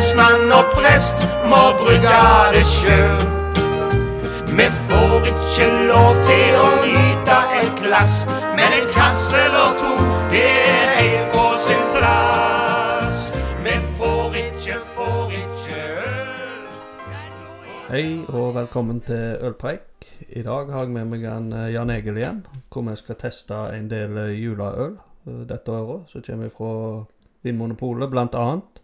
lensmann og prest må brygge det sjøl. Vi får ikke lov til å nyte et glass, men en kasse eller to, det er helt på sin plass. Vi får ikke, får ikke øl. Hei og velkommen til Ølpreik. I dag har jeg med meg en eh, Jan Egil igjen, hvor vi skal teste en del eh, juleøl eh, dette året. Så kommer vi fra Vinmonopolet, blant annet.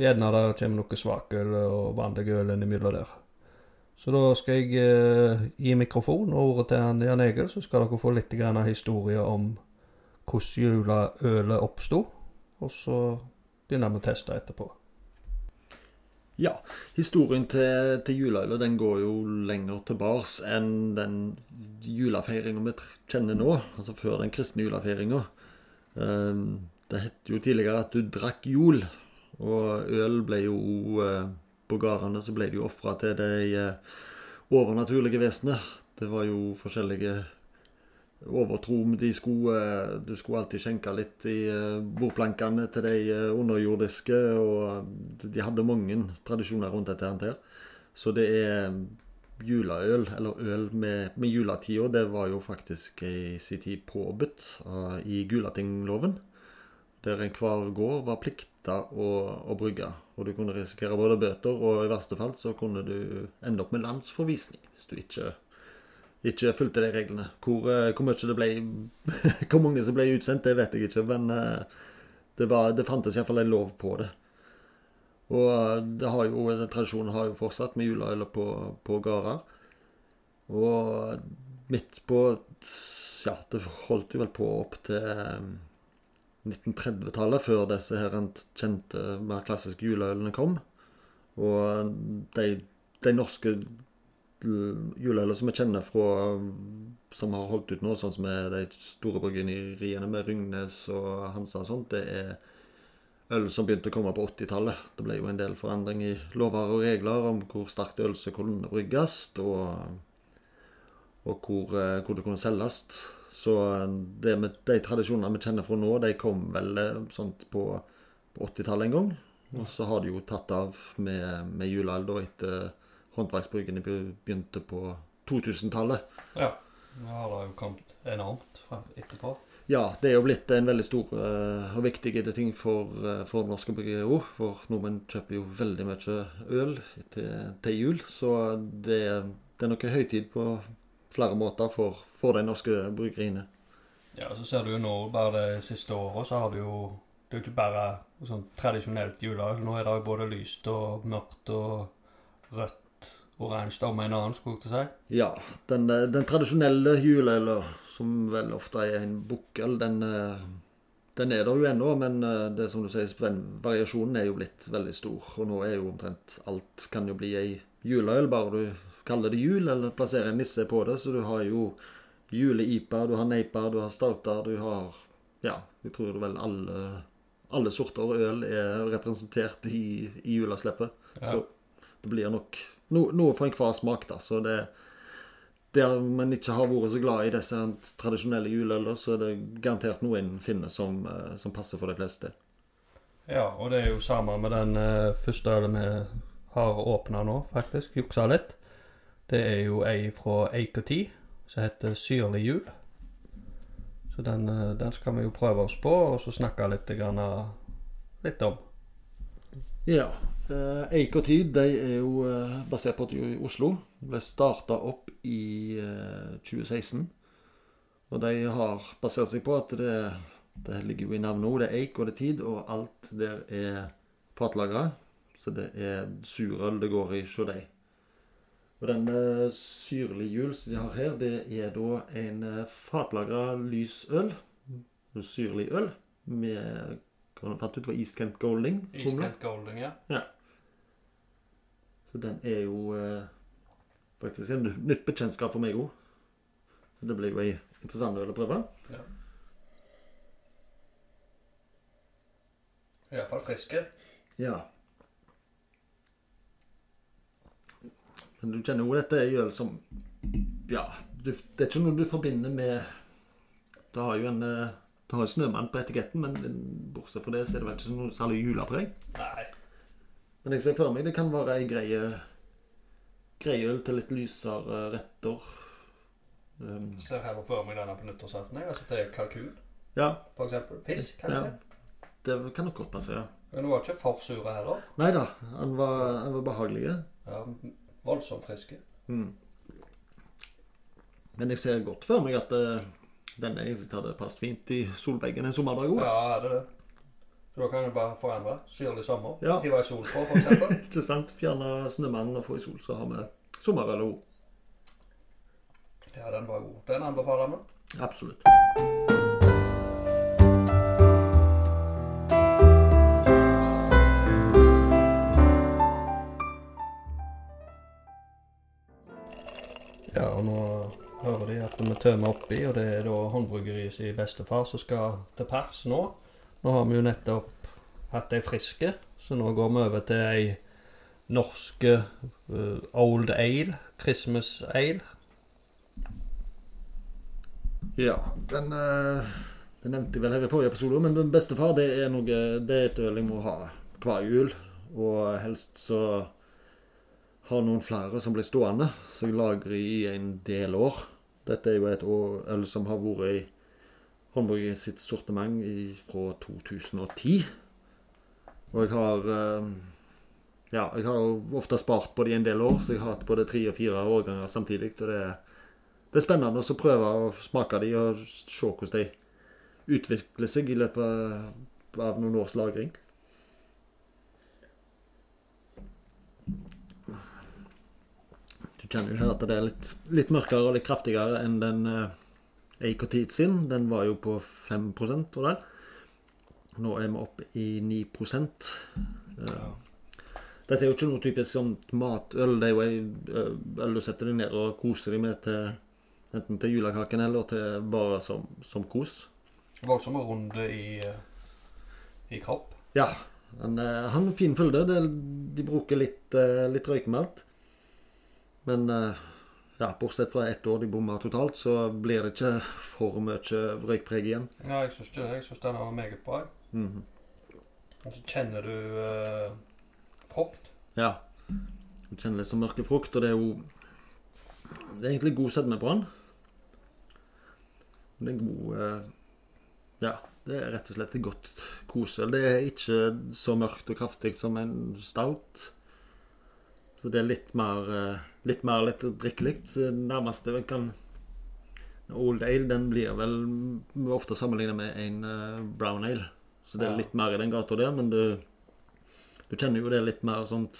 Gjerne der kommer noe svakøl og vanlig øl innimellom der. Så da skal jeg eh, gi mikrofon og ordet til Jan Egil, så skal dere få litt grann historie om hvordan juleølet oppsto. Og så begynner vi å teste etterpå. Ja, historien til, til juleølet den går jo lenger tilbake enn den julefeiringa vi kjenner nå. Altså før den kristne julefeiringa. Um, det het jo tidligere at du drakk jul, og øl ble jo eh, På gårdene så ble det jo ofra til de eh, overnaturlige vesenet. Det var jo forskjellige overtro de skulle, eh, Du skulle alltid skjenke litt i bordplankene til de underjordiske, og de hadde mange tradisjoner rundt dette her. Så det er juleøl, eller øl med, med juletida, det var jo faktisk i sin tid påbudt i Gulatingloven. Der enhver gård var plikta å, å brygge. Og du kunne risikere både bøter, og i verste fall så kunne du ende opp med landsforvisning hvis du ikke ikke fulgte de reglene. Hvor, eh, hvor mye det ble Hvor mange som ble utsendt, det vet jeg ikke, men eh, det, var, det fantes iallfall en lov på det. Og eh, det har jo, den tradisjonen har jo fortsatt med juleøl på, på gårder. Og midt på Ja, det holdt jo vel på opp til 1930-tallet, før disse her kjente, mer klassiske juleølene kom. Og de, de norske juleøler som vi kjenner fra Som har holdt ut nå, sånn som er de store bryggeriene med Ringnes og Hansa og sånt, det er øl som begynte å komme på 80-tallet. Det ble jo en del forandring i lover og regler om hvor sterkt øl som kunne brygges, og, og hvor, eh, hvor det kunne selges. Så det med de tradisjonene vi kjenner fra nå, de kom vel eh, sånt på, på 80-tallet en gang. Og så har de jo tatt av med, med juleøl da etter håndverksbrukene begynte på 2000-tallet. Ja. Nå har det jo kommet enormt etterpå. Ja, det er jo blitt en veldig stor uh, og viktig ting for, uh, for norske bryggerier. For nordmenn kjøper jo veldig mye øl til, til jul. Så det, det er noe høytid på flere måter for, for de norske bryggeriene. Ja, så ser du jo nå, bare det siste året, så har du jo Det er jo ikke bare sånn tradisjonelt juleøl. Nå er det jo både lyst og mørkt og rødt, oransje om en annen, skulle jeg til å si. Ja, den, eh, den tradisjonelle juleølen, som vel ofte er en bukkøl, den, eh, den er der jo ennå. Men eh, det som du sier, variasjonen er jo blitt veldig stor. Og nå er jo omtrent alt kan jo bli ei juleøl, bare du kaller det jul, eller plasserer en nisse på det. Så du har jo jule-ipa, du har neipa, du har stouter, du har Ja, jeg tror vel alle, alle sorter øl er representert i, i juleslippet. Ja. Så det blir nok no, noe for enhver smak, da. Så det der man ikke har vært så glad i disse tradisjonelle juleøler, så er det garantert noe en finner som, eh, som passer for de fleste. Ja, og det er jo samme med den uh, første ølen vi har åpna nå, faktisk. Juksa litt. Det er jo ei fra Eik og Ti som heter Syrlig jul. Så den, eh, den skal vi jo prøve oss på, og så snakke litt, grann, litt om. Ja. Eh, Eik og Tid de er jo eh, basert på i Oslo. Ble starta opp i eh, 2016. Og de har basert seg på at det, det ligger jo i navnet òg. Det er eik og det er tid, og alt der er fatlagra. Så det er surøl det går i hos dem. Og den eh, syrlige jul som de har her, det er da en fatlagra lys øl. Syrlig øl med hva fant ut var Iskent Golding. Iskent Golding, ja. Så den er jo eh, faktisk en nytt bekjentskap for meg òg. Det blir jo ei interessant øl å prøve. Iallfall friske. Ja. Men du kjenner jo dette er øl som Ja, du, det er ikke noe du forbinder med Det har jo en eh, Det har snømann på etiketten, men bortsett fra det så er det vel ikke noe særlig julepreg. Nei. Men jeg ser for meg det kan være ei greie greie øl til litt lysere retter. Um, Jeg ser her for meg denne på nyttårsaften. jeg. Altså til kalkun, ja, for eksempel. Fisk, Ja. kanskje. det kan nok godt passe, ja. Men den var ikke for sur heller. Nei da, han var, han var behagelig. Ja, voldsomt friske. Mm. Men jeg ser godt for meg at uh, denne egentlig hadde passet fint i solveggen en sommerdag òg. Ja, det er det. Så da kan du bare forandre. Syrlig sommer. Ja. Hive i sol på, for eksempel. Ikke sant? Fjerne snømannen og få i sol, så har vi sommerøl òg. Ja, den var god. Den anbefaler vi. Absolutt. Hører de at vi tømmer oppi, og det er da håndbryggeriet sin bestefar som skal til pers nå. Nå har vi jo nettopp hatt ei friske, så nå går vi over til ei norske uh, Old Ale, Christmas Ale. Ja, den, uh, Det nevnte jeg vel her i forrige episode, men bestefar det er noe Det er et øl jeg må ha hver jul. Og helst så har noen flere som blir stående, så jeg lagrer i en del år. Dette er jo et øl som har vært i håndbryggeriet sitt sortiment fra 2010. Og jeg har eh, Ja, jeg har ofte spart på det i en del år, så jeg har hatt både tre og fire årganger samtidig. Og det er det er spennende å prøve å smake de og se hvordan de utvikler seg i løpet av noen års lagring. Kjenner jo her at det er litt, litt mørkere og litt kraftigere enn den uh, Eicotit sin. Den var jo på 5 og der. Nå er vi oppe i 9 ja. Dette er jo ikke noe typisk sånn matøl. Det er jo ei øl du setter deg ned og koser deg med til enten til julekaken eller til bare som, som kos. Voldsom runde i, eh, i kropp. Ja. Eh, han har fin fylde. De bruker litt, eh, litt røykmalt. Men eh, ja, bortsett fra ett år de bomma totalt, så blir det ikke for mye røykpreg igjen. Ja, jeg syns ikke det. Jeg syns den var meget bra. Mhm. Og så kjenner du eh, frukt. Ja. Du kjenner litt som mørke frukt, og det er jo Det er egentlig god sødme på den. Det er god eh, Ja, det er rett og slett et godt kosøl. Det er ikke så mørkt og kraftig som en stout. Så det er litt mer eh, litt mer litt drikkelig. Det nærmeste vi kan Old Ale den blir vel ofte sammenlignet med en eh, brown ale. Så det er litt mer i den gata der, men du du kjenner jo det litt mer sånt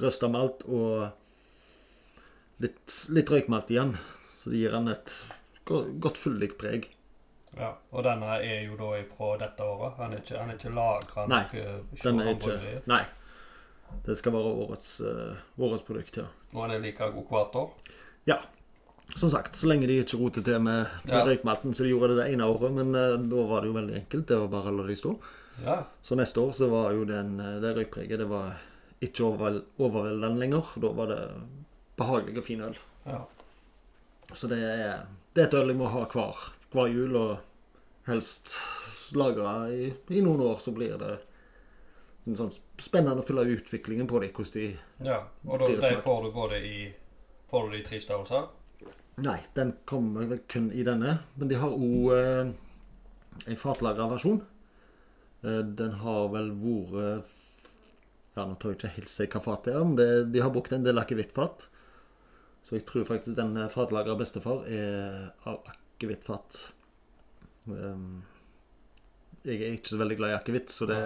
røsta malt og litt, litt røykmalt igjen. Så det gir den et godt fyldig preg. Ja, Og denne er jo da fra dette året. Han er ikke, han er ikke lagra Nei, Den er ikke Nei. Det skal være årets, eh, årets produkt, ja. Og den er like god hvert år. Ja. Som sagt, så lenge de ikke roter til med, med Ja. røykmatten, så de gjorde det det ene året. Men uh, da var det jo veldig enkelt. Det var bare å la de stå. Ja. Så neste år så var jo den, eh, det røykpreget det var ikke overvel- overveldende lenger. Da var det behagelig og fin øl. ja. Så det er, det er et øl jeg må ha hver, hver jul, og helst lagra i, i noen år, så blir det sånn spennende å følge utviklingen på dem. Hvordan de ja. Og da, det de får du både i Får du de i tre størrelser? Nei, den kommer vel kun i denne. Men de har òg eh, en fatlagra versjon. Eh, den har vel vært Ja, nå tør jeg ikke helt si hva fat det er, men det, de har brukt en del akevittfat. Så jeg tror faktisk den fatlagra bestefar er av akevittfat. Um, jeg er ikke så veldig glad i akevitt, så det,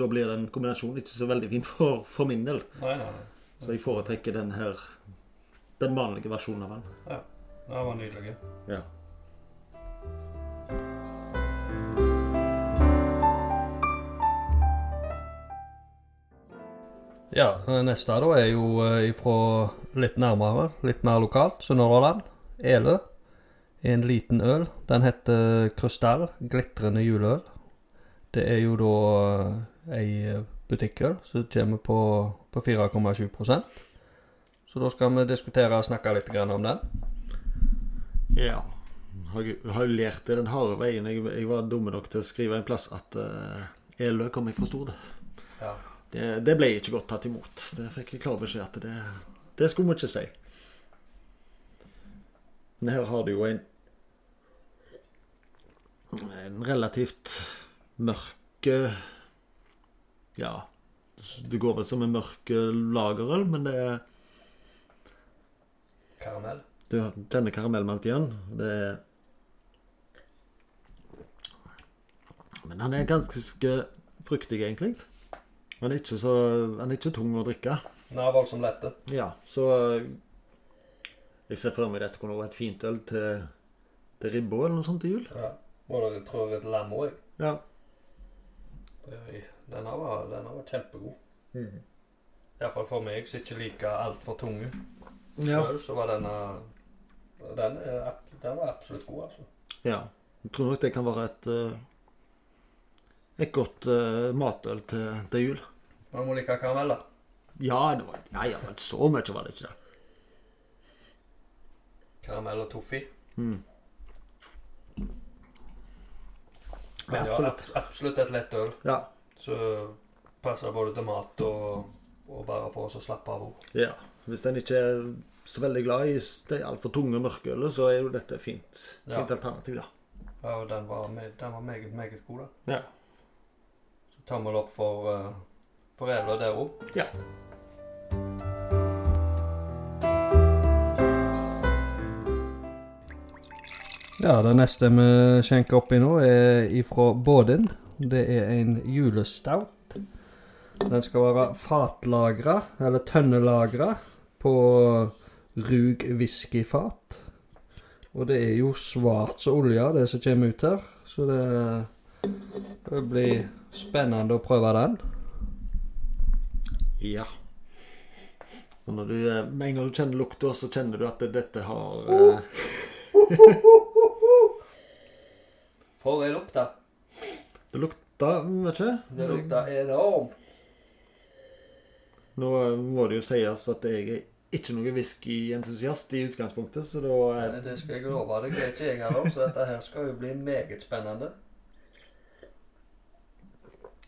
da blir den kombinasjonen ikke så veldig fin for, for min del. Nei, nei, nei. Så jeg foretrekker den her den vanlige versjonen av den. Ja. Den var nydelig. Ja. Ja, neste da er jo eh, ifra litt nærmere, litt mer lokalt, Sunnhordland. Elø. En liten øl. Den heter Krystall. Glitrende juleøl. Det er jo da eh, ei butikkøl som kommer på, på 4,7% Så da skal vi diskutere og snakke litt grann om den. Ja. Jeg har jo lært det den harde veien. Jeg, jeg var dumme nok til å skrive en plass at uh, Elø kom fra Stord. Ja. Det, det ble ikke godt tatt imot. Det fikk jeg klar beskjed at det, det skulle vi ikke si. Men her har du jo en en relativt mørk eh, Ja, det går vel som en mørk eh, lagerøl, men det er Karamell. Du tenner karamellmalt igjen. Det er Men han er ganske fruktig, egentlig. Han er ikke så Han er ikke tung å drikke. Er voldsomt lette. Ja, så Jeg ser for meg dette kunne vært et fint øl til, til ribba eller noe sånt til jul. Ja. Og jeg tror jeg et lam òg. Ja. Den her var, denne var kjempegod. Iallfall for meg som ikke liker altfor tunge ja. så var denne den, er, den var absolutt god, altså. ja. Jeg tror nok det kan være et eh, et godt uh, matøl til, til jul. Man må like karameller. Ja, det var, ja, ja, så mye var det ikke. det. Karamell og toffee. Mm. Men ja, absolutt. ab- absolutt et lett øl. Ja. Så passer både til mat og, og bare for oss å slappe av ja. Hvis en ikke er så veldig glad i det altfor tunge mørkeølet, så er jo dette fint, Ja. fint alternativ, da. Ja, og den var, den var meget, meget god, da. Ja. Så tommel opp for uh, foredler der òg. Ja. Ja, det neste vi skjenker oppi nå, er ifra Bådin. Det er en julestout. Den skal være fatlagra, eller tønnelagra, på Rug whiskyfat. Og det er jo svart som olje, det som kommer ut her. Så det, det blir spennende å prøve den. Ja. Og når du, eh, med en gang du kjenner lukta, så kjenner du at dette har eh, For ei lukta. Det lukta mye. Det lukta enormt. Nå må det jo sies at jeg er ikke noen whiskyentusiast i utgangspunktet, så da Nei, Det skal jeg love deg. Det er ikke jeg heller, så dette her skal jo bli meget spennende.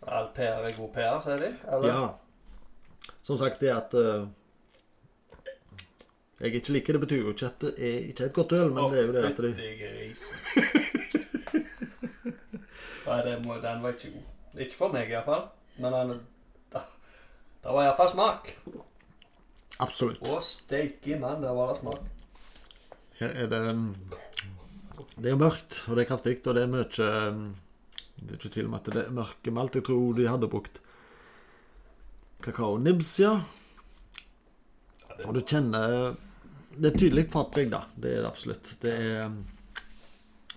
All PR er god PR, sier de? Eller? Ja. Som sagt, det at uh, jeg ikke liker det, betyr jo ikke at det er ikke et godt øl, men det er jo det at det. Nei, det må, den var ikke god. Ikke for meg, iallfall. Men den Det var iallfall smak. Absolutt. Å, steike mann, der var det smak. Her er det um, Det er mørkt, og det er kraftig, og det er mye um, Det er ikke tvil om at det er mørke malt. Jeg tror de hadde brukt kakaonibs, ja. Ja, Og du kjenner Det er tydelig fatpreg, da. Det er det absolutt. Det er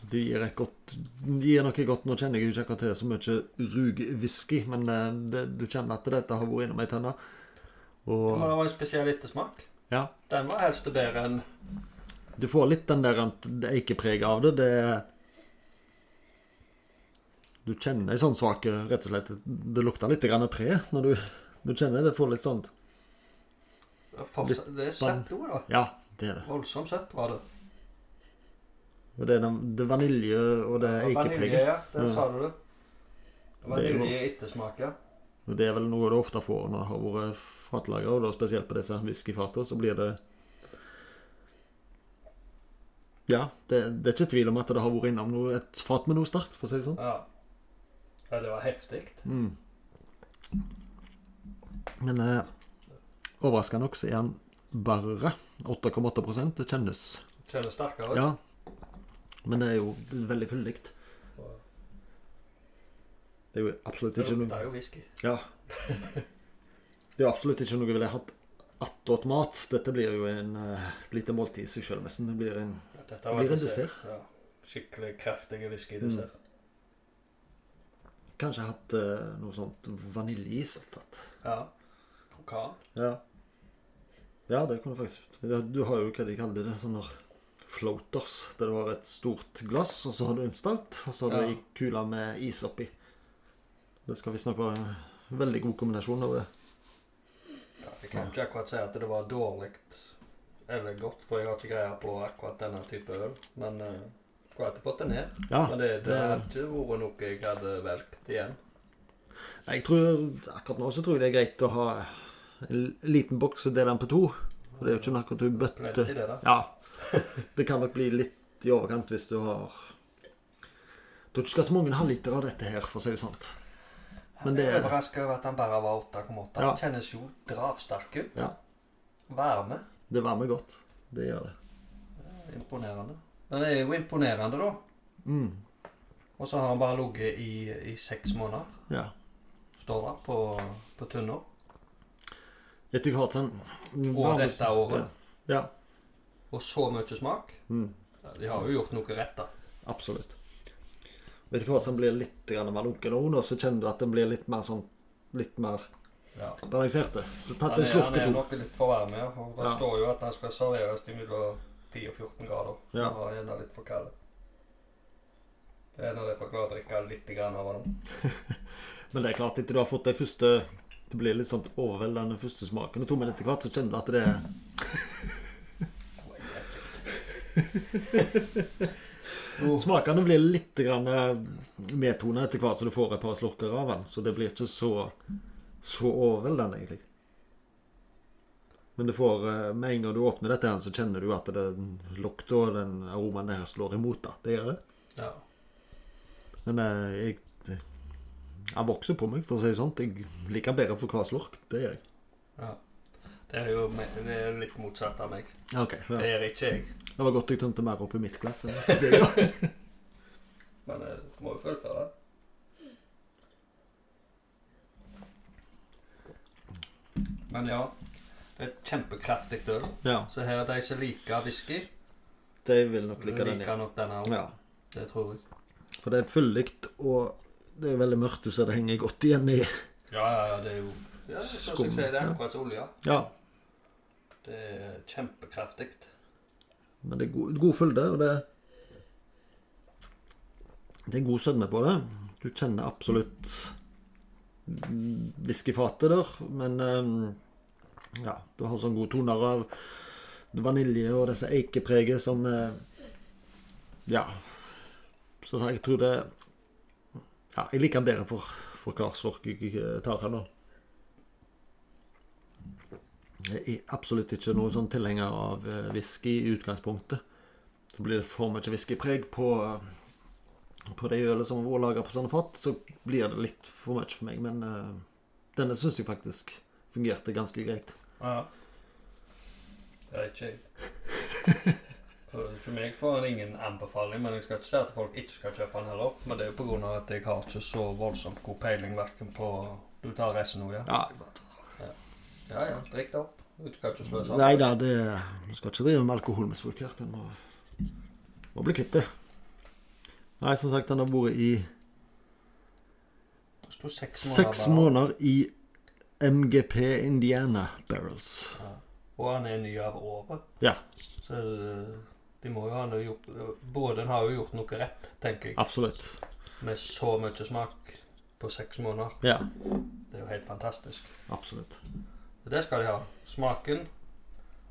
Det gir godt Det gir noe godt. Nå kjenner jeg ikke akkurat til så mye rugwhisky, men eh, det, du kjenner at dette har vært innom ei tønne. Men Og det var en spesiell ettersmak. ja, Den var helst bedre enn du får litt den der det eikepreget av det. Det Du kjenner ei sånn svak Rett og slett Det lukter litt grann tre når du, du kjenner det. Får litt sånn Det er søtt òg, da. Ja, det er det. Voldsomt søtt var det. Det er den, det vanilje og det Og Vanilje, eikepreget. ja. Der sa du det. Det Vanilje ettersmak, ja. Det er vel noe du ofte får når det har vært fatlager, og da spesielt på disse whiskyfatene, så blir det Ja, det, det er ikke tvil om at det har vært innom noe, et fat med noe sterkt, for å si det sånn. Ja, ja det var heftig. Mm. Men eh, overraskende nok så er han bare 8,8% Det kjennes Kjennes sterkere. Ja. Men det er jo veldig fyldig. Det er jo absolutt ikke noe Det lukter jo whisky. Ja. Det er jo absolutt ikke noe jeg ville hatt attåt mat. Dette blir jo en, eh, et lite måltid i seg sjøl, nesten. Det blir en Dette Det blir en dessert. Ja. Skikkelig kraftig whiskydessert. Kanskje jeg hatt eh, noe sånt vaniljeis. Ja. Krokan. Ja. Ja, det kunne faktisk Du har jo hva de kaller det, sånne floaters. Der det var et stort glass, og så hadde du en stout, og så hadde du Ja. ei kule med is oppi. Det skal visstnok være en veldig god kombinasjon. av det. Ja, jeg kan ikke akkurat si at det var dårlig eller godt, for jeg har ikke greie på akkurat denne type øl. Men uh, skulle alltid fått det ned. Ja, Men det, det det- hadde ikke vært noe jeg hadde valgt igjen. Jeg tror, Akkurat nå så tror jeg det er greit å ha en liten boks og dele den på to. For det er jo ikke noe du bøtte Plenty, det. Ja. Det kan nok bli litt i overkant hvis du har Du ikke skal så mange halvliter av dette her, for å si det sånn. Men det er er overraska over at han bare var 8,8. Ja. Han kjennes jo dravsterk ut. Ja, Varme. det varmer godt. Det gjør det. Imponerende. Men det er jo imponerende, da. Mm. Og så har han bare ligget i, i seks måneder, Ja. står der på, på tunna. Etter hvert som Og dette året. Ja. Og så mye smak. Mm. De har jo gjort noe rett, da. Absolutt. Vet du hva som blir litt malunken nå, nå, så kjenner du at den blir litt mer sånn Litt mer Ja. balanserte. Tatt en slurk han er nok litt for varm, ja. Og det Ja. står jo at han skal serveres til mellom 10 og 14 grader. Ja. var gjerne litt for kald. Det er når jeg får klare å drikke litt av den. Men det er klart, etter du har fått de første Det blir litt sånn overveldende første smaken. Og to minutter etter hvert så kjenner du at det er Smakene blir litt grann eh, medtona etter hvert så du får et par slurker av den. Så det blir ikke så, så overveldende, egentlig. Men du får, eh, med en gang du åpner dette, her, så kjenner du at den lukta og den aromaen der slår imot. da. Det gjør det. Ja. Men jeg, jeg Han vokser på meg, for å si det sånn. Jeg liker bedre for hver slurk. Det gjør jeg. ja. Det er jo det er litt motsatt av meg. Okay, ja. Det gjør ikke jeg. Det var godt jeg tømte mer opp i mitt glass. det. Men du må jo fullføre. Men ja, det er et kjempekraftig øl. ja, Så her er de som liker whisky, de vil nok like den. liker nok denne òg. ja. Det tror jeg. For det er fyldig, og det er veldig mørkt. Ser det henger godt igjen i Ja, ja, ja, det er jo ja, sier, det er akkurat som olje. Ja, Det er kjempekraftig. Men det er god, god fylde, og det Det er god sødme på det. Du kjenner absolutt whiskyfatet der, men eh, ja, du har sånn gode toner av vanilje og disse eikepreget som eh, Ja. Så jeg tror det Ja, jeg liker den bedre for, for hver jeg eh, tar her nå. Jeg er absolutt ikke noen sånn tilhenger av eh, whisky i utgangspunktet. Så blir det for mye whiskypreg på, eh, på det ølet som har vært laga på sånne fat, så blir det litt for mye for meg. Men uh, denne syns jeg faktisk fungerte ganske greit. Ja. Det er ikke jeg. For meg får han ingen anbefaling, men jeg skal ikke si at folk ikke skal kjøpe den heller. Men det er jo pga. at jeg har ikke så voldsomt god peiling verken på Du tar resten nå, ja? Ja, Ja ja, drikk det opp. Du kan ikke sløse. Nei da, det Vi skal ikke drive med alkoholmisbruk her. Den må, må bli kvitt det. Nei, som sagt, den har vært i seks måneder. seks måneder i MGP Indiana Barrels. Ja. Og han er ny av året. Ja, Så de må jo ha gjort Båden har jo gjort noe rett, tenker jeg. absolutt. Med så mye smak på seks måneder. Ja, Det er jo helt fantastisk. absolutt. Det skal de ha. Smaken,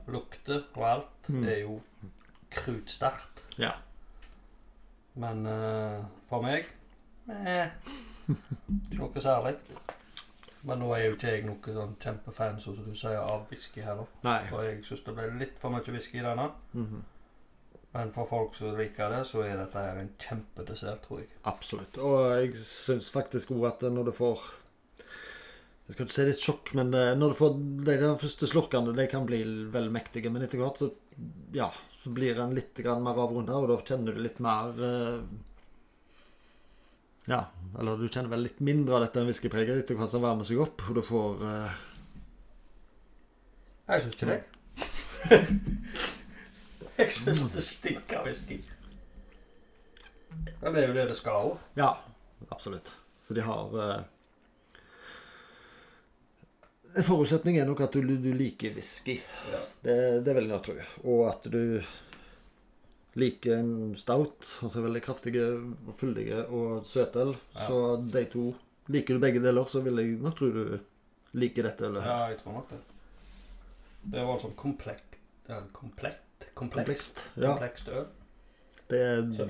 lukter og alt Mm. er jo krutsterkt. Ja. Men eh, for meg eh, Ikke noe særlig. Men nå er jo ikke jeg noen sånn kjempefan som du sier, av whisky heller. Nei. For jeg syns det ble litt for mye whisky i denne. Mhm. Men for folk som liker det, så er dette her en kjempedessert, tror jeg. Absolutt. Og jeg syns faktisk òg at når du får Jeg skal ikke si det er et sjokk, men det, når du får de der første slurkene, de kan bli veldig mektige. Men etter hvert så ja, så blir en litt grann mer avrunda, og da kjenner du litt mer eh, Ja, eller du kjenner vel litt mindre av dette enn whiskypreget etter hvert som varmer seg opp, og du får eh, Jeg syns ikke det. jeg syns det stinker whisky. Men det er jo det det skal òg. Ja, absolutt. For de har eh, En forutsetning er nok at du, du liker whisky. Ja. Det, det er veldig nok. Og at du liker en stout, altså veldig kraftige, fyldige og søtøl. Ja. Så de to Liker du begge deler, så vil jeg nok tro du liker dette ølet. Ja, jeg tror nok det. Det var sånn komplekt ja, Komplett? Komplekst. Komplekst. Ja, Komplekst øl. det,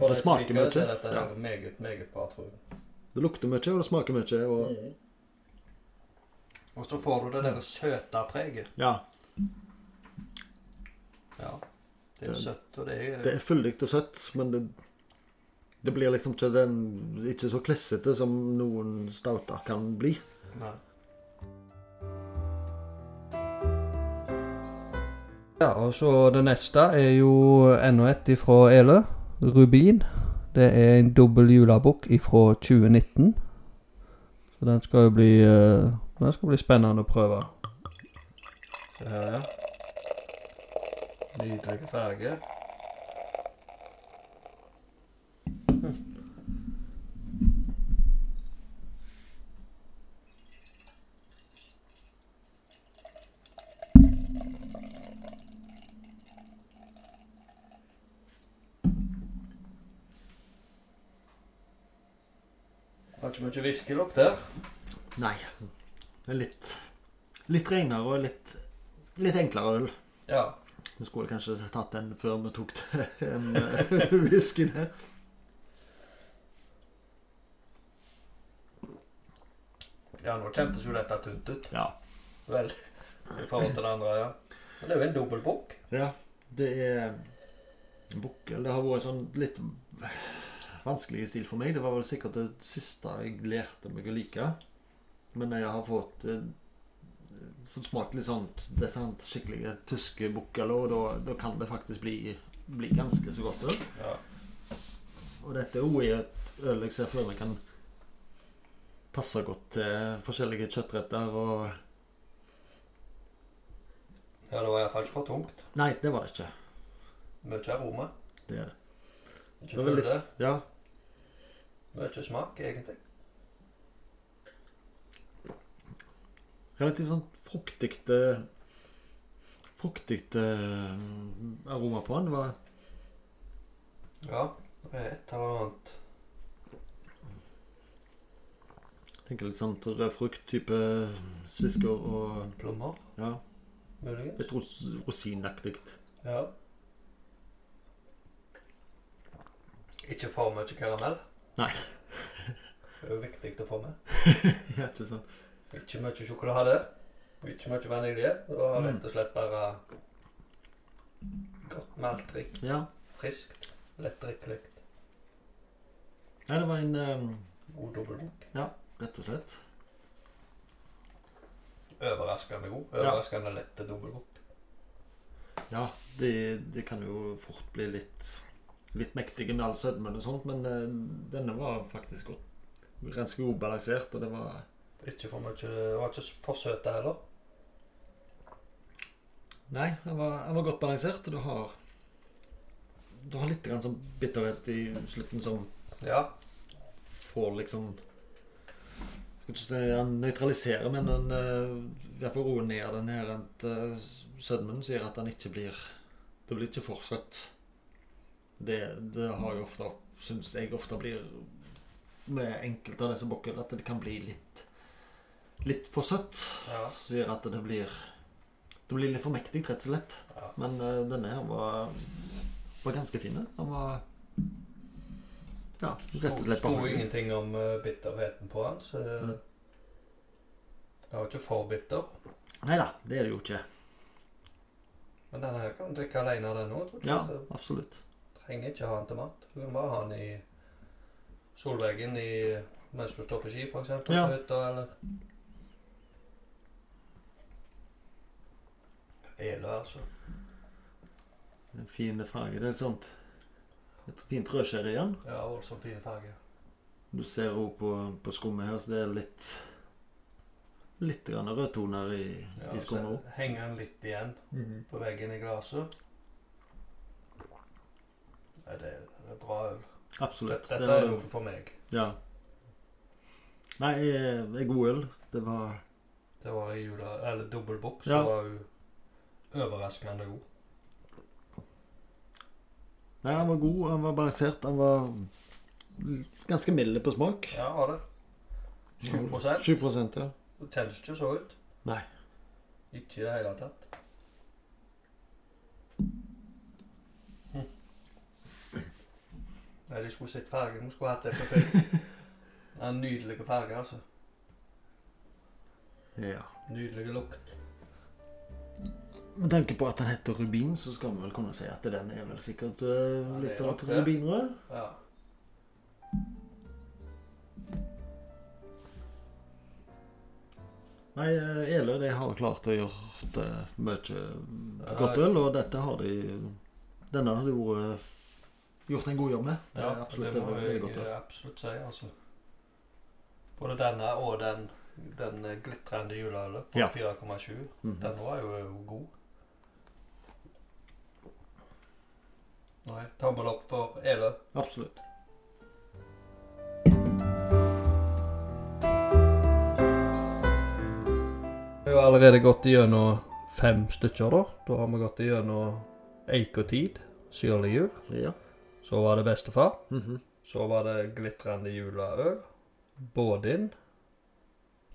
det smaker mye. det, dette Ja. meget, meget bra, tror jeg. Det lukter mye, og det smaker mye. Og Og så får du det der søte preget. Ja. Ja. Det er Det- søtt, og det er, Det er fyldig og søtt, men det, det blir liksom ikke, den, ikke så klissete som noen stouter kan bli. Nei. Ja, og så det neste er jo enda et ifra Elø. Rubin. Det er en dobbel julebukk ifra 2019. Så den skal jo bli eh, Den skal bli spennende å prøve. Se her, ja. Nydelig farge. Har ikke mye whiskylukt der. Nei. Er litt, litt renere og litt, litt enklere øl. Ja. Vi skulle kanskje tatt den før vi tok en eh, whisky der. Ja, nå kjentes jo dette tynt ut. Ja. Vel, i forhold til det andre, ja. Men det er jo en dobbel bukk. ja. Det er Bukkel. Det har vært sånn litt vanskelig stil for meg. Det var vel sikkert det siste jeg lærte meg å like. Men jeg har fått eh, fått smakt litt sånt Det sånt skikkelige tyske bukkalo, og da, da kan det faktisk bli, bli ganske så godt øl. Ja. Og dette er jo et øl jeg ser for meg kan passe godt til forskjellige kjøttretter og ja, det var iallfall ikke for tungt. Nei, det var det ikke. Mye aroma. Det er det. Ikke Det veldig- Ja, Mye smak, egentlig. Relativt sånn fruktigte eh, eh, aroma på den. Var Ja, det er et eller annet jeg tenker litt sånn rød frukt-type svisker og plommer, Ja, muligens. litt ros rosinaktig. Ja. Ikke for mye karamell. Nei. Det er jo viktig å få med. Ja, ikke sant? Ikke mye sjokolade. Ikke mye vanilje. Det var rett og slett bare godt maltrikt. Ja. Friskt. Lettdrikkelig. Nei, det var en um, God Ja, Rett og slett. Overraskende god. Ja. Overraskende lette dobbeltbok. Ja, det, det kan jo fort bli litt Litt mektige med all sødmen og sånt, men uh, denne var faktisk godt. Ganske god balansert, og det var Ikke for mye var ikke for søte heller. Nei, den var, den var godt balansert, du har Du har litt grann sånn bitterhet i slutten som Ja. får liksom Skal ikke han nøytraliserer, men den får roe roer ned den her uh, sødmen, sier at den ikke blir Det blir ikke for søtt. Det, det har jo ofte Syns jeg ofte blir med enkelte av disse bokker at det kan bli litt litt for søtt. ja. Sier at det blir Det blir litt for mektig, rett og slett. ja. Men uh, denne her var, var ganske fin. Den var Ja, rett og slett Sto ingenting om uh, bitterheten på den, så Mm. Det var ikke for bitter. Nei da, det er det jo ikke. Men denne her kan du drikke alene, den òg. Ja, absolutt. Trenger ikke ha den til mat. Du kan bare ha den i solveggen i, mens du står på ski, f.eks. Ja. På hytta, eller Ele, altså. En fin farge. Det er et sånt et fint rødskjær igjen. Ja, voldsomt fin farge. Du ser òg på, på skummet her, så det er litt Litt rødtoner i, Ja, i skummet så òg. henger den litt igjen på veggen i glasset. Nei, det er, det er bra øl. Absolutt. Dette, Det dette er noe for meg. Ja. Nei, eh, det er god øl. Det var Det var i jula, eller dobbel så Ja. var hun overraskende god. Nei, han var god, han var balansert, han var ganske mild på smak. Ja, var det. 7 7 ja. Det telles ikke så ut. Nei. Ikke i det hele tatt. Hm. Nei, de skulle sett fargen. De skulle hatt det på film. nydelige er farge, altså. Ja. Nydelig lukt. Med tanke på at den heter rubin, så skal vi vel kunne si at den er vel sikkert uh, litt ja, okay. rubinrød. Ja. Nei, eh, de har klart å gjøre det mye på godt øl, og dette har de Denne har de jo eh, gjort en god jobb med. Det Ja, absolutt det må jeg godt absolutt si. altså. Både denne og den, den eh, glitrende juleølet på Ja. 4,7. Mhm. Den var jo god. Nei, tommel opp for Elø. Absolutt. Vi har allerede gått igjennom fem stykker, da. Da har vi gått igjennom Eik og Tid, Syrlig jul. Ja. Så var det Bestefar. Mhm. Så var det Glitrende juleøl. Bådin.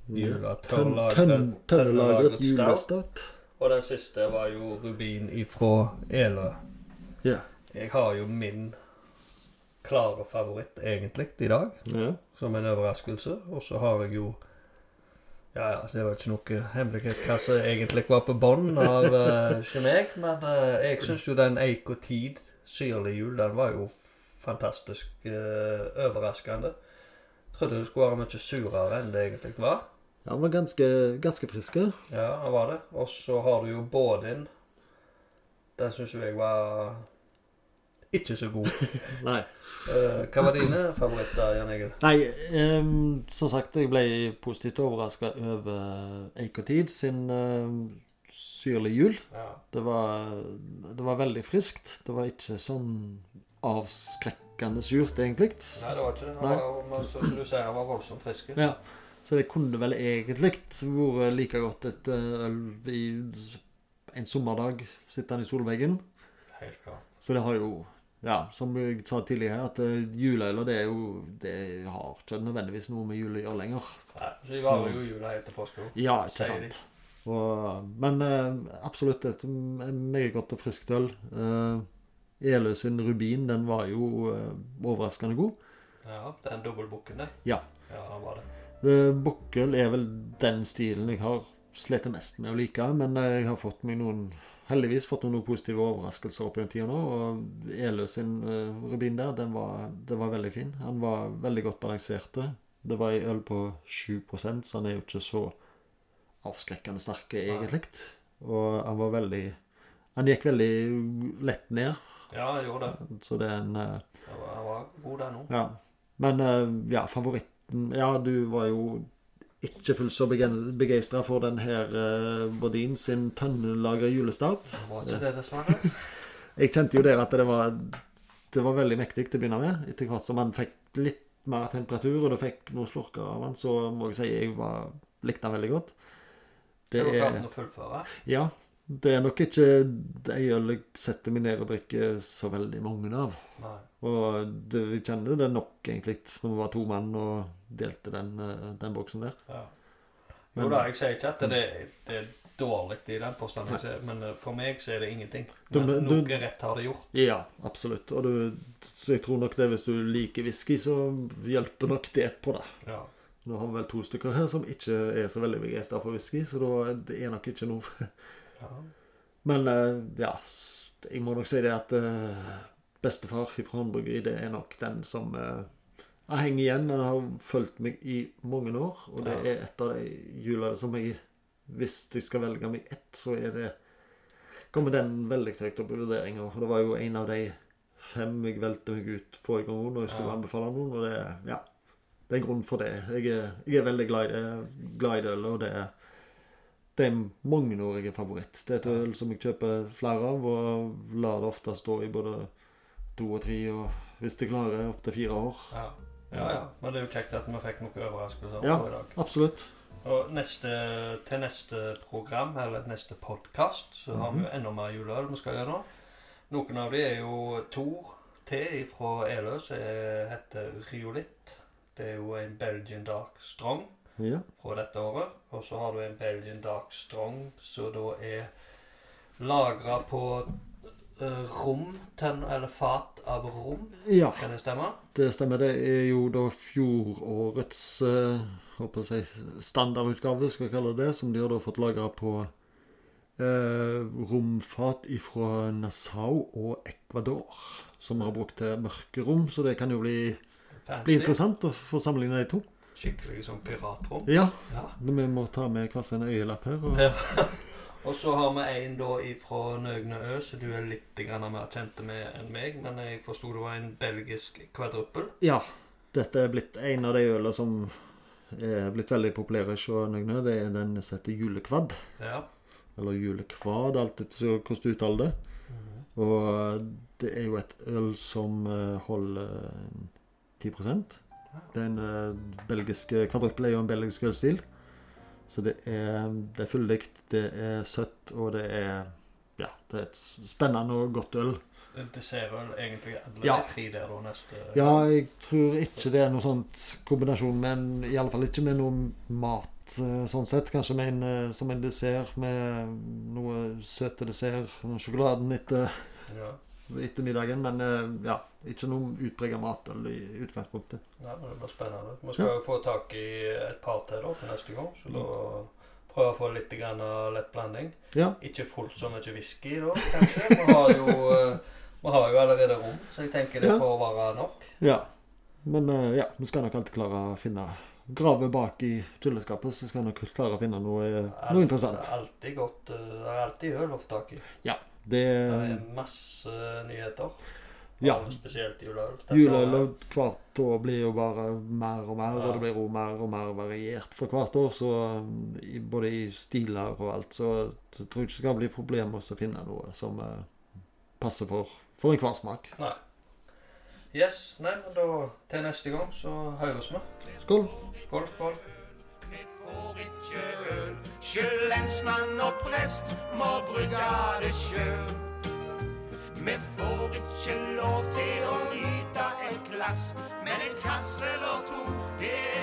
Jula Tønn- tørrlagret tønn- Tønnelagret tørrlagret stout. julestout. Og den siste var jo Rubin ifra Elø. Ja. Jeg har jo min klare favoritt egentlig i dag, ja. som en overraskelse. Og så har jeg jo Ja, ja, det var ikke noe hemmelighet hva som egentlig var på bånn av uh, ikke meg, men uh, jeg syns jo den Eik og Tid syrlig jul, den var jo fantastisk uh, overraskende. Trodde det skulle være mye surere enn det egentlig var. Ja, Den var ganske, ganske friske. Ja, han var det. Og så har du jo Bådin. Den syns jo jeg var ikke så god. Nei. Uh, hva var dine favoritter, Jan Egil? Nei, um, som sagt, jeg ble positivt overraska over Eikotid sin uh, syrlige jul. Ja. Det var, det var veldig friskt. Det var ikke sånn avskrekkende surt, egentlig. Nei, det var ikke det. Det Han var, som du sier, han var voldsomt frisk. Ja, Så det kunne vel egentlig vært like godt et eh, øl i en sommerdag sittende i solveggen. Helt klart. Så det har jo Ja, som jeg sa tidligere, at uh, juleøler det er jo Det har ikke nødvendigvis noe med jul å gjøre lenger. Nei, så de varer jo jula helt til påske. òg. Ja, ikke sant. Og, men eh, absolutt et meget godt og friskt øl. Uh, Elø sin rubin, den var jo eh, overraskende god. Ja, den dobbeltbukken, det. Ja. Ja, han var det. Uh, Bukkøl er vel den stilen jeg har slitt mest med å like, men eh, jeg har fått meg noen heldigvis fått noen positive overraskelser opp gjennom tida nå. Og Elø sin uh, rubin der, den var, den var veldig fin. Han var veldig godt balansert. Det var ei øl på 7% så han er jo ikke så avskrekkende sterk egentlig. Og han var veldig Han gikk veldig lett ned, Ja, han gjorde det. så det er en uh, Han var, god der nå. ja. Men uh, ja, favoritten Ja, du var jo ikke fullt så begeistra for den her uh, Bodin sin tønnelagra julestart. Var ikke det, dessverre. Jeg kjente jo der at det var Det var veldig mektig til å begynne med. Etter hvert som man fikk litt mer temperatur, og du fikk noen slurker av den, så må jeg si jeg var, likte den veldig godt. Det Det var klart å fullføre. Ja. Det er nok ikke det øl jeg setter meg ned og drikker så veldig mange av. Nei. Og det, vi kjenner det nok egentlig når vi var to mann og delte den, eh, den boksen der. Ja. Men- Jo da, jeg sier ikke at det, det er dårlig i den forstand, men eh, for meg så er det ingenting. Men du- noe rett har det gjort. Ja, absolutt. Og du, så jeg tror nok det hvis du liker whisky, så hjelper nok det på det. Ja. Nå har vi vel to stykker her som ikke er så veldig begeistra for whisky, så da det er nok ikke noe. Men eh, ja, jeg må nok si det at eh, bestefar fra Håndbryggeri, det er nok den som uh, henger igjen. Den har fulgt meg i mange år, og det er et av de hjulene som jeg Hvis jeg skal velge meg ett, så er det kommer den veldig høyt opp i vurderinga. Det var jo en av de fem jeg valgte meg ut forrige gang når jeg skulle Ja. anbefale noen, og det, ja, det er grunn for det. Jeg er, jeg er veldig glad i det, glad i det og det er det er mange år jeg er favoritt. Det er et øl som jeg kjøper flere av, og lar det ofte stå i både to og tre, og hvis det klarer opptil fire år. Ja. ja, ja. Men det er jo kjekt at vi fikk noen overraskelser Ja. i dag. Absolutt. Og neste, til neste program, eller neste podkast, så har vi Mhm. jo enda mer juleøl vi skal gjøre nå. Noen av de er jo Tor T fra Elø, som er- heter Riolit. Det er jo en Belgian Dark Strong Ja. fra dette året. Og så har du en Belgian Dark Strong som da er lagra på eh, rom, ten, eller fat av rom. Ja, Kan det stemme? det stemmer. Det er jo da fjorårets eh, håper jeg, standardutgave, skal jeg kalle det, som de har da fått lagra på eh, romfat fra Nassau og Ecuador. Som har brukt til mørke rom, så det kan jo bli, bli interessant å få sammenligne de to. Skikkelig sånn piratrom. Ja, Ja. vi må ta med hver sin øyelapp her. Og, Ja. Og så har vi en da fra Nøgne Ø, så du er litt grann mer kjent med enn meg. Men jeg forsto det var en belgisk kvadruppel. ja, dette er blitt en av de ølene som er blitt veldig populære hos Nøgne. Det er den som heter julekvad. Ja. Eller julekvad, alt etter hvordan du uttaler det. Og det er jo et øl som eh, holder eh, 10 Det er en eh, Kvadruppel er jo en belgisk ølstil. Så det er, det er fyldig, det er søtt, og det er Ja, det er et spennende og godt øl. Dessertøl, egentlig. Eller Ja. tre der da neste Ja, jeg tror ikke det er noe sånt kombinasjon, men i alle fall ikke med noe mat eh, sånn sett. Kanskje med en, eh, som en dessert med noe søte dessert, sjokoladen etter Ja. Etter middagen, men eh, ja, ikke noe utprega matøl i utgangspunktet. Nei, men det blir spennende. Vi skal jo få tak i et par til da til neste gang, så da prøve å få litt grann lett blanding. Ja, Ikke fullt så mye whisky da, kanskje. Vi har jo, eh, vi har jo allerede rom, så jeg tenker det Ja. får være nok. ja. Men eh, ja, vi skal nok alltid klare å finne Grave bak i tulleskapet, så skal jeg nok klare å finne noe, eh, noe interessant. Det er alltid godt. eh, Det er alltid øl å få tak i. Det Det er masse nyheter. Ja. Spesielt juleøl. Juleøl og hvert år blir jo bare mer og mer, Ja. og det blir jo mer og mer variert for hvert år. Så både i stiler og alt, så, så tror jeg ikke det skal bli problemer å finne noe som eh, passer for, for enhver smak. Nei. Yes. Nei, men da til neste gang så høres vi. Skål! Skål, skål. Vi får ikke øl. Sjøl og prest må brygge det sjøl. Vi får ikke lov til å nyte et glass, men en kasse eller to, det er